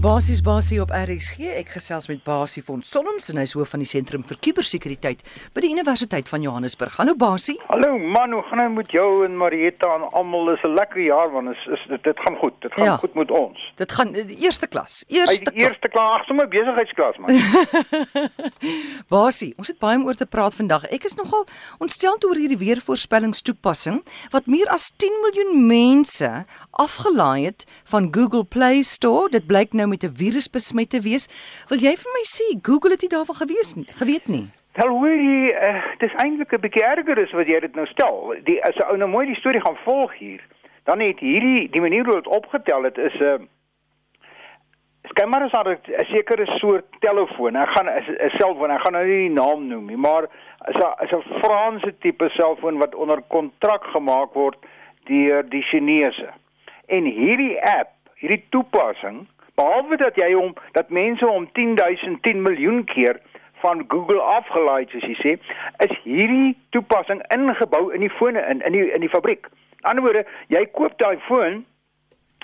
Basies Basie op RSG. Ek gesels met Basie van Sonnems en hy is hoof van die Sentrum vir Kubersekuriteit by die Universiteit van Johannesburg. Hallo Basie. Hallo man, hoe gaan dit met jou en Marietta en almal? Dis 'n lekker jaar want is, is dit dit gaan goed. Dit gaan Ja. goed met ons. Dit gaan die eerste klas. Hy Eerste klas. eerste klas, ag sommer besigheidsklas man. Basie, ons het baie om oor te praat vandag. Ek is nogal ontstel oor hierdie weervoorspellingstoepassing wat meer as 10 miljoen mense afgelaai het van Google Play Store. Dit blyk nou met 'n virus besmet te wees. Wil jy vir my sê Google het nie daarvan gewees nie, geweet nie? Wel hoor jy, uh, dis eintlik 'n bietjie erger as wat jy dit nou stel. Die as 'n ou nou mooi die storie gaan volg hier, dan het hierdie die manier hoe dit opgetel het is 'n uh, Skynbaar is daar 'n sekere soort telefoon. Ek gaan 'n selfoon, ek gaan nou nie die naam noem nie, maar is 'n is 'n Franse tipe selfoon wat onder kontrak gemaak word deur die Chinese. En hierdie app, hierdie toepassing, behalwe dat jy hom dat mense hom 10000 10 miljoen keer van Google afgelaai het, soos jy sê, is hierdie toepassing ingebou in die fone in in die in die fabriek. Aan die ander woorde, jy koop daai foon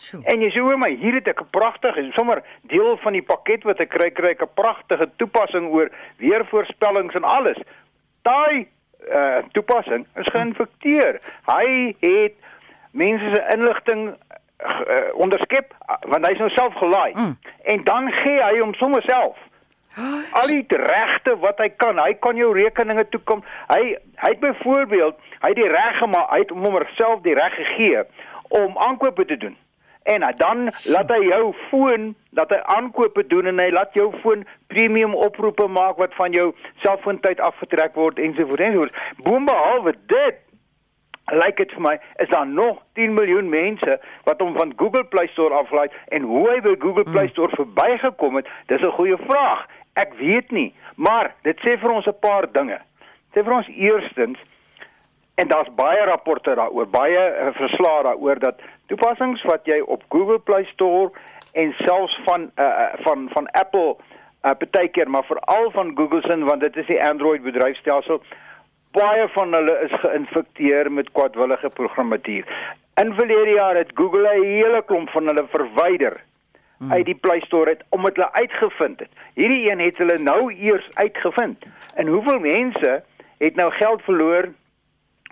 Sjoe. En jy sê hoor my, hier het ek 'n pragtige, sommer deel van die pakket wat ek kry, kry ek 'n pragtige toepassing oor weervoorspellings en alles. Daai uh toepassing is geïnfekteer. Hy het mense se inligting uh, onderskep want hy's nou self gelaai. Mm. En dan gee hy hom sommer self al die regte wat hy kan. Hy kan jou rekeninge toekom. Hy hy het byvoorbeeld, hy het die reg gemaak, hy het hom self die reg gegee om aankope te doen. En dan laat hy jou foon, laat hy aankope doen en hy laat jou foon premium oproepe maak wat van jou selfoontyd afgetrek word ensovoorts ensovoorts. Boonbehalwe dit lyk dit vir my is daar nog 10 miljoen mense wat hom van Google Play Store aflaai en hoe hy by Google Play Store verbygekom het, dis 'n goeie vraag. Ek weet nie, maar dit sê vir ons 'n paar dinge. Dit sê vir ons eerstens en daar's baie rapporte daaroor, baie uh, verslae daaroor dat toepassings wat jy op Google Play Store en selfs van uh, van van Apple uh, baie keer, maar veral van Google se want dit is die Android bedryfstelsel baie van hulle is geïnfekteer met kwadwillige programmatuur. In verlede jaar het Google 'n hele klomp van hulle verwyder hmm. uit die Play Store het omdat hulle uitgevind het. Hierdie een het hulle nou eers uitgevind. En hoeveel mense het nou geld verloor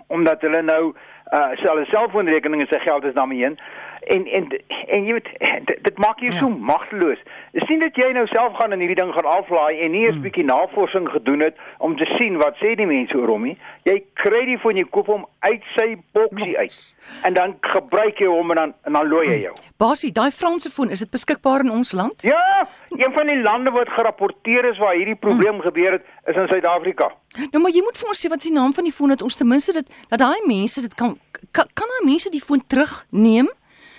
omdat hulle nou uh sy hulle selfoonrekeninge se geld is daarmee heen en en en jy weet dit, dit maak jou Ja. so magteloos. Nie dat jy nou self gaan en hierdie ding gaan aflaai en nie eens 'n bietjie navorsing gedoen het om te sien wat sê die mense oor hom nie. Jy kry die van jy koop hom uit sy boksie uit. En dan gebruik jy hom en dan en dan looi jy jou. Basie, daai Franse foon, is dit beskikbaar in ons land? Ja, een van die lande wat gerapporteer is waar hierdie probleem gebeur het, is in Suid-Afrika. Nou maar jy moet vir ons sê wat is die naam van die foon dat ons ten minste dit dat daai mense dit kan kan, kan daai mense die foon terugneem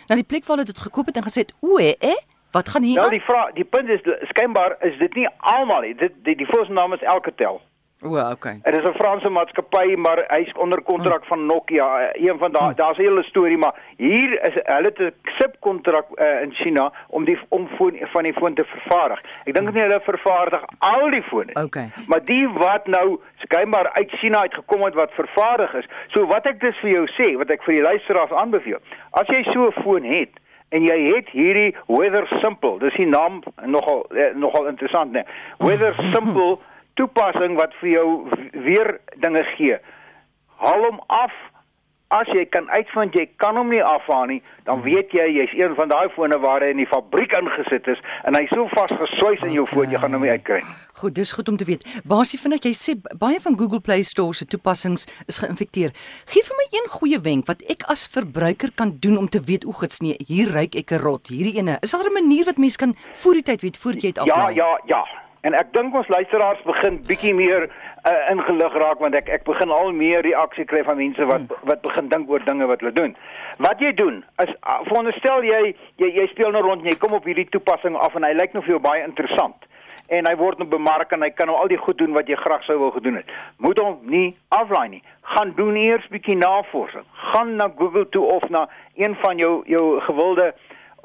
na die plek waar hulle dit gekoop het en gesê het o, eh, wat gaan hier Nou die vraag, die punt is skynbaar is dit nie almal nie. Dit die, die voornaam is Alcatel. O, okay. Dit is 'n Franse maatskappy, maar hy's onder kontrak van Nokia. eh, Een van daai daar's 'n hele storie, maar hier is hulle het 'n subkontrak uh, in China om die om foon van die foon te vervaardig. Ek dink nie hulle vervaardig al die fone nie. Okay. Maar die wat nou skynbaar uit China uitgekom het wat vervaardig is. So wat ek dus vir jou sê, wat ek vir die luisteraars aanbeveel. As jy so 'n foon het en jy het hierdie Weather Simple, dis die naam nogal eh, nogal interessant nê. Weather Simple toepassing wat vir jou weer dinge gee. Haal hom af as jy kan uitvind jy kan hom nie afhaal nie, dan weet jy jy's een van daai fone waar hy in die fabriek ingesit is en hy so vasgesluis in jou foon jy gaan hom nie uitkry nie. Goed, dis goed om te weet. Basie vind ek jy sê baie van Google Play Store se toepassings is geïnfekteer. Gee vir my een goeie wenk wat ek as verbruiker kan doen om te weet o, gits nee, hier ryk ek 'n rot. Hierdie ene. Is daar 'n manier wat mens kan voor die tyd weet voordat jy dit Ja, aflaai? ja, ja. En ek dink ons luisteraars begin bietjie meer uh, ingelig raak want ek ek begin al meer reaksie kry van mense wat wat begin dink oor dinge wat hulle doen. Wat jy doen is uh, veronderstel jy, jy jy speel nou rond en jy kom op hierdie toepassing af en hy lyk nou vir jou baie interessant. En hy word nou bemark en hy kan nou al die goed doen wat jy graag sou wou gedoen het. Moet hom nie aflaai nie. Gaan doen eers bietjie navorsing. Gaan na Google toe of na een van jou jou gewilde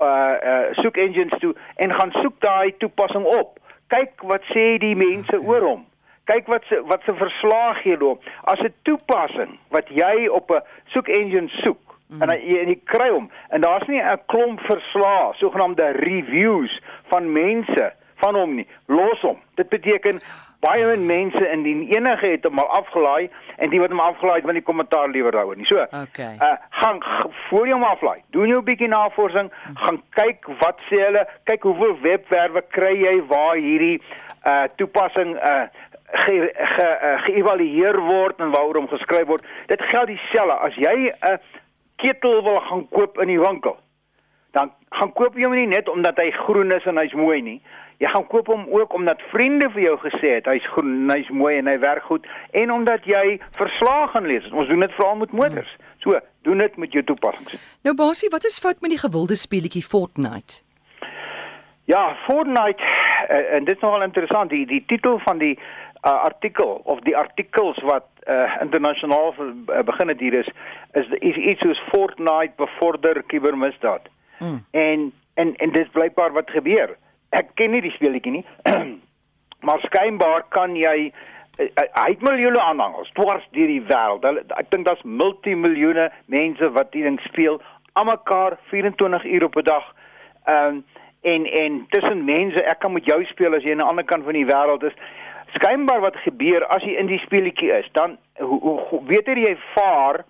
uh uh soek engines toe en gaan soek daai toepassing op. Kyk wat sê die mense oor hom. Kyk wat se wat se verslae gee hulle. As 'n toepassing wat jy op 'n soek engine soek mm. en jy en jy kry hom en daar's nie 'n klomp verslae, sogenaamde reviews van mense van hom nie. Los hom. Dit beteken baie min mense indien enige het hom al afgelaai en die wat hom afgelaai het, wil nie kommentaar lewer daaroor nie. So, Okay. uh gaan voor jy hom aflaai. Doen jou 'n bietjie navorsing, gaan kyk wat sê hulle, kyk hoeveel webwerwe kry jy waar hierdie uh toepassing uh ge, ge, uh, geëvalueer word en waaroor hom geskryf word. Dit geld dieselfde as jy 'n ketel wil gaan koop in die winkel. Dan gaan koop jy hom nie net omdat hy groen is en hy's mooi nie. Jy gaan koop hom ook omdat vriende vir jou gesê het hy's groen, en hy's mooi en hy werk goed en omdat jy verslae gaan lees. Ons doen dit veral met motors. So, doen dit met jou toepassings. Nou Basie, wat is fout met die gewilde speletjie Fortnite? Ja, Fortnite uh, en dit is nogal interessant die die titel van die uh, artikel of die artikels wat uh, internasionaal uh, begin het hier is is, is iets soos Fortnite bevorder kubermisdaad. Mm. En en en dit is blykbaar wat gebeur. Ek ken nie die speletjie nie. maar skynbaar kan jy uh, hy het miljoene aanhangers dwars deur die wêreld. Ek dink daar's multimiljoene mense wat hierdie ding speel almekaar 24 uur op 'n dag. Ehm um, en en tussen mense, ek kan met jou speel as jy aan die ander kant van die wêreld is. Skynbaar wat gebeur as jy in die speletjie is, dan hoe, hoe, beter jy vaar,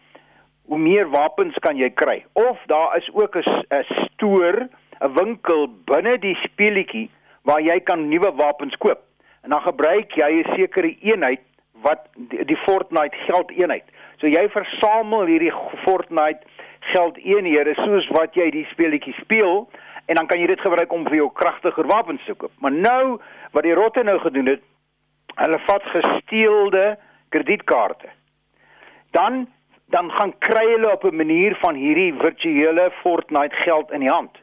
hoe meer wapens kan jy kry. Of daar is ook 'n stoor, 'n winkel binne die speletjie waar jy kan nuwe wapens koop. En dan gebruik jy 'n sekere eenheid wat die, die Fortnite geldeenheid. So jy versamel hierdie Fortnite geldeenhede soos wat jy die speletjie speel en dan kan jy dit gebruik om vir jou kragtiger wapens te koop. Maar nou wat die rotte nou gedoen het, hulle vat gesteelde kredietkaarte. Dan dan gaan kry hulle op 'n manier van hierdie virtuele Fortnite geld in die hand.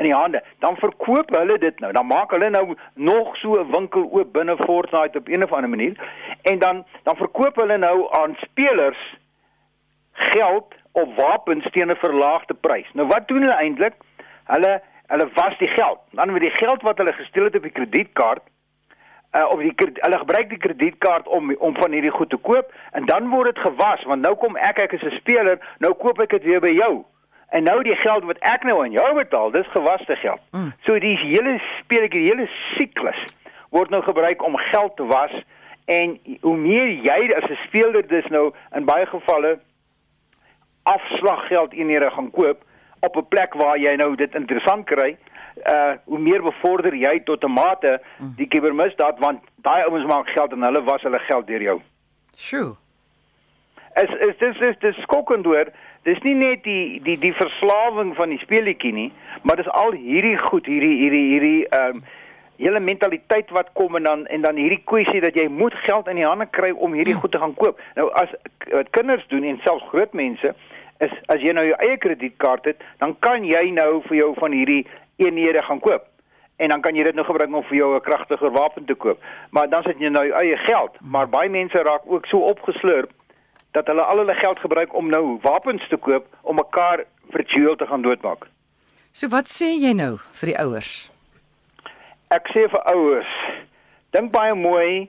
In die hande. Dan verkoop hulle dit nou. Dan maak hulle nou nog so 'n winkel oop binne Fortnite op een of ander manier en dan dan verkoop hulle nou aan spelers geld of wapens teen 'n verlaagde prys. Nou wat doen hulle eintlik? Hulle hulle was die geld. Dan met die geld wat hulle gesteel het op die kredietkaart uh of die hulle gebruik die kredietkaart om om van hierdie goed te koop en dan word dit gewas want nou kom ek ek is 'n speler, nou koop ek dit weer by jou. En nou die geld wat ek nou aan jou betaal, dis gewaste geld. Mm. So die hele speletjie, die hele siklus word nou gebruik om geld te was en hoe meer jy as 'n speler dis nou in baie gevalle afslaggeld eenhede gaan koop op 'n plek waar jy nou dit interessant kry, uh hoe meer bevorder jy tot 'n mate die kubermisdaad want daai ouens maak geld en hulle was hulle geld deur jou. Sjoe. Is is dis is dis skokkend hoor. Dis nie net die die die verslawing van die speletjie nie, maar dis al hierdie goed, hierdie hierdie hierdie ehm um, hele mentaliteit wat kom en dan en dan hierdie kwessie dat jy moet geld in die hande kry om hierdie goed te gaan koop. Nou as wat kinders doen en selfs groot mense is as jy nou jou eie kredietkaart het, dan kan jy nou vir jou van hierdie eenhede gaan koop. En dan kan jy dit nou gebruik om vir jou 'n kragtiger wapen te koop. Maar dan sit jy nou jou eie geld, maar baie mense raak ook so opgeslurp dat hulle al hulle geld gebruik om nou wapens te koop om mekaar virtueel te gaan doodmaak. So wat sê jy nou vir die ouers? Ek sê vir ouers, dink baie mooi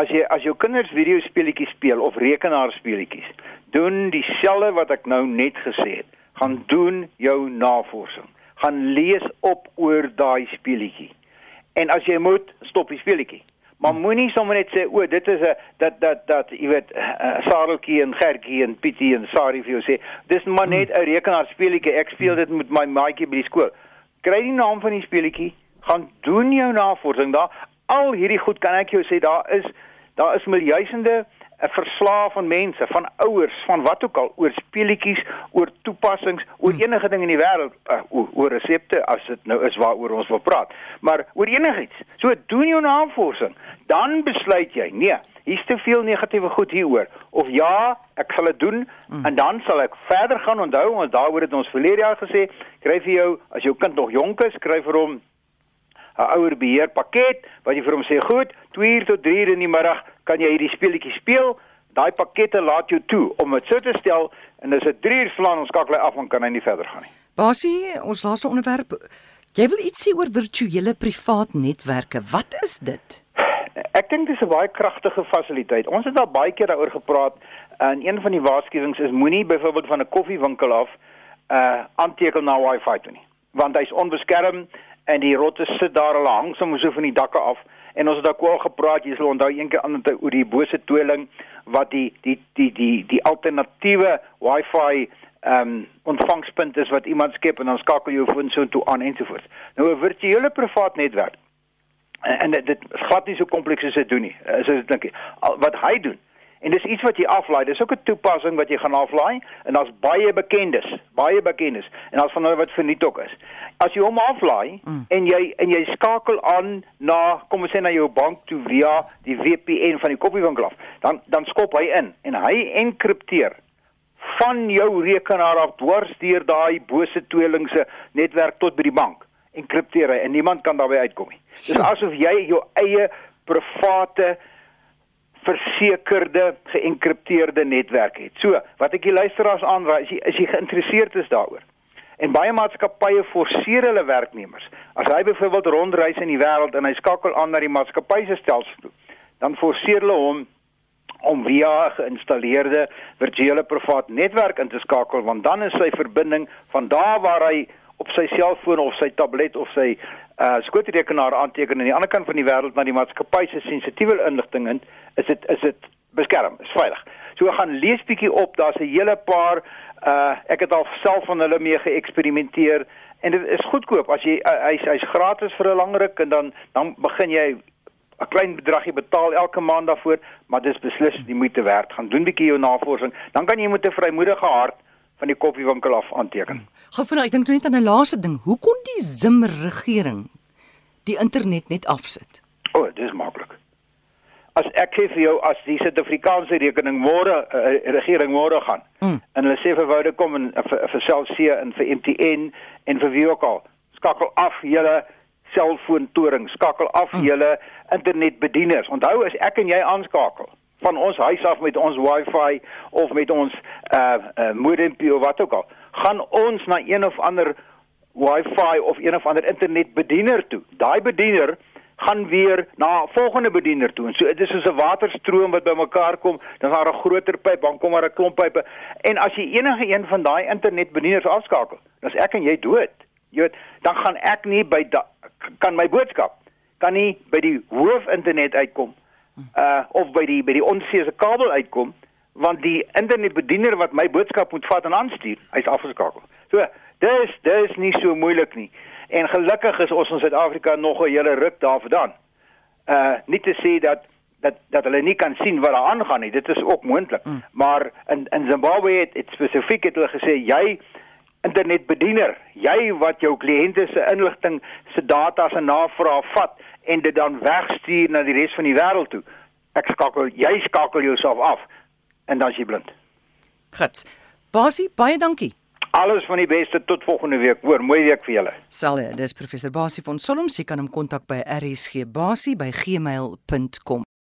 as jy as jou kinders videospeletjies speel of rekenaarspeletjies, doen dieselfde wat ek nou net gesê het. Gaan doen jou navorsing. Gaan lees op oor daai speletjie. En as jy moet, stop die speletjie. Maar moenie sommer net sê o, dit is 'n dat dat dat jy weet uh, Sareltjie en Gertjie en Pietie en Sari vir jou sê, dis maar net 'n rekenaarspeletjie. Ek speel dit met my maatjie by die skool. Kry die naam van die speletjie, gaan doen jou navorsing daar. Al hierdie goed kan ek jou sê daar is daar is miljoene verslae van mense, van ouers, van wat ook al oor speletjies, oor toepassings, oor enige ding in die wêreld, uh, oor, oor resepte as dit nou is waaroor ons wil praat, maar oor enigiets. So doen jou navorsing, dan besluit jy, nee, hier's te veel negatiewe goed hieroor of ja, ek sal dit doen mm. en dan sal ek verder gaan onthou ons daaroor het ons verlede jaar gesê, kry vir jou as jou kind nog jonk is, kry vir hom 'n ouer beheer pakket wat jy vir hom sê, "Goed, 2 uur tot 3 uur in die middag kan jy hierdie speletjie speel." Daai pakkette laat jou toe om dit so te stel en as dit 3 uur slaan, ons skakel hy af en kan hy nie verder gaan nie. Basie, ons laaste onderwerp. Jy wil iets sê oor virtuele privaat netwerke. Wat is dit? Ek dink dis 'n baie kragtige fasiliteit. Ons het al baie keer daaroor gepraat en een van die waarskuwings is moenie byvoorbeeld van 'n koffiewinkel af uh aanteken na Wi-Fi toe nie, want hy's onbeskerm en die rotte sit daar hulle hang sommer so van die dakke af en ons het ook al gepraat jy sal onthou eendag ander oor die bose tweeling wat die die die die die alternatiewe wifi ehm um, ontvangspunt is wat iemand skep en dan skakel jou foon so toe aan ensovoorts. Nou 'n virtuele privaat netwerk. En, en dit, dit glad nie so kompleks as dit doen nie. Is dit dink. Wat hy doen En dis iets wat jy aflaai. Dis ook 'n toepassing wat jy gaan aflaai en daar's baie bekendes, baie bekendes. En daar's van hulle wat verniet ook is. As jy hom aflaai mm. en jy en jy skakel aan na kom ons sê na jou bank toe via die VPN van die koffiewinkel af, dan dan skop hy in en hy enkripteer van jou rekenaar af dwars deur daai bose tweelingse netwerk tot by die bank. Enkripteer hy en niemand kan daarbey uitkom nie. Dis asof jy jou eie private versekerde geënkripteerde netwerk het. So, wat ek die luisteraars aanraai, as jy as jy geïnteresseerd is daaroor. En baie maatskappye forceer hulle werknemers. As hy byvoorbeeld rondreis in die wêreld en hy skakel aan na die maatskappy se stelsel toe, dan forceer hulle hom om via geïnstalleerde virtuele privaat netwerk in te skakel want dan is sy verbinding van daar waar hy op sy selfoon of sy tablet of sy uh skootrekenaar aanteken aan die ander kant van die wêreld na die maatskappy se sensitiewe inligting in is dit is dit beskerm is veilig. So gaan lees bietjie op daar's 'n hele paar uh ek het al self van hulle mee geëksperimenteer en dit is goedkoop. As jy hy's hy's gratis vir 'n lang ruk en dan dan begin jy 'n klein bedragie betaal elke maand daarvoor maar dis beslis die moeite werd gaan doen bietjie jou navorsing. Dan kan jy met 'n vrymoedige hart van die koffiewinkel af aanteken. Gou van ek dink net aan 'n laaste ding. Hoe kon die Zimmer regering die internet net afsit? O, oh, dis maklik. As ek gee vir jou as die Suid-Afrikaanse rekening môre uh, regering môre gaan mm. en hulle sê vir woude kom en uh, vir, vir Cell C en vir MTN en vir wie ook al, skakel af julle selfoontoring, skakel af mm. julle internetbedieners. Onthou as ek en jy aanskakel, van ons huis af met ons wifi of met ons uh, uh modempie of wat ook al gaan ons na een of ander wifi of een of ander internetbediener toe. Daai bediener gaan weer na volgende bediener toe. En so dit is soos 'n waterstroom wat bymekaar kom dan daar 'n groter pyp dan kom maar 'n klomp pype. En as jy enige een van daai internetbedieners afskakel dan is ek en jy dood. Jy weet dan gaan ek nie by da, kan my boodskap kan nie by die hoof internet uitkom uh of by die by die onseëse kabel uitkom want die internetbediener wat my boodskap moet vat en aanstuur, hy's afgeskakel. So, dis dis nie so moeilik nie. En gelukkig is ons in Suid-Afrika nog 'n hele ruk daarvandaan. Uh nie te sê dat dat dat hulle nie kan sien wat daar aangaan nie. Dit is ook moontlik. Mm. Maar in in Zimbabwe het, het spesifiek het hulle gesê jy internetbediener, jy wat jou kliënte se inligting, se data se navraag vat en dit dan wegstuur na die res van die wêreld toe. Ek skakel jy skakel jouself af en dan is jy blind. Gits. Basie, baie dankie. Alles van die beste tot volgende week. Hoor, mooi week vir julle. Sal, dis professor Basie van Solom, jy kan hom kontak by rsgbasie by gmail.com.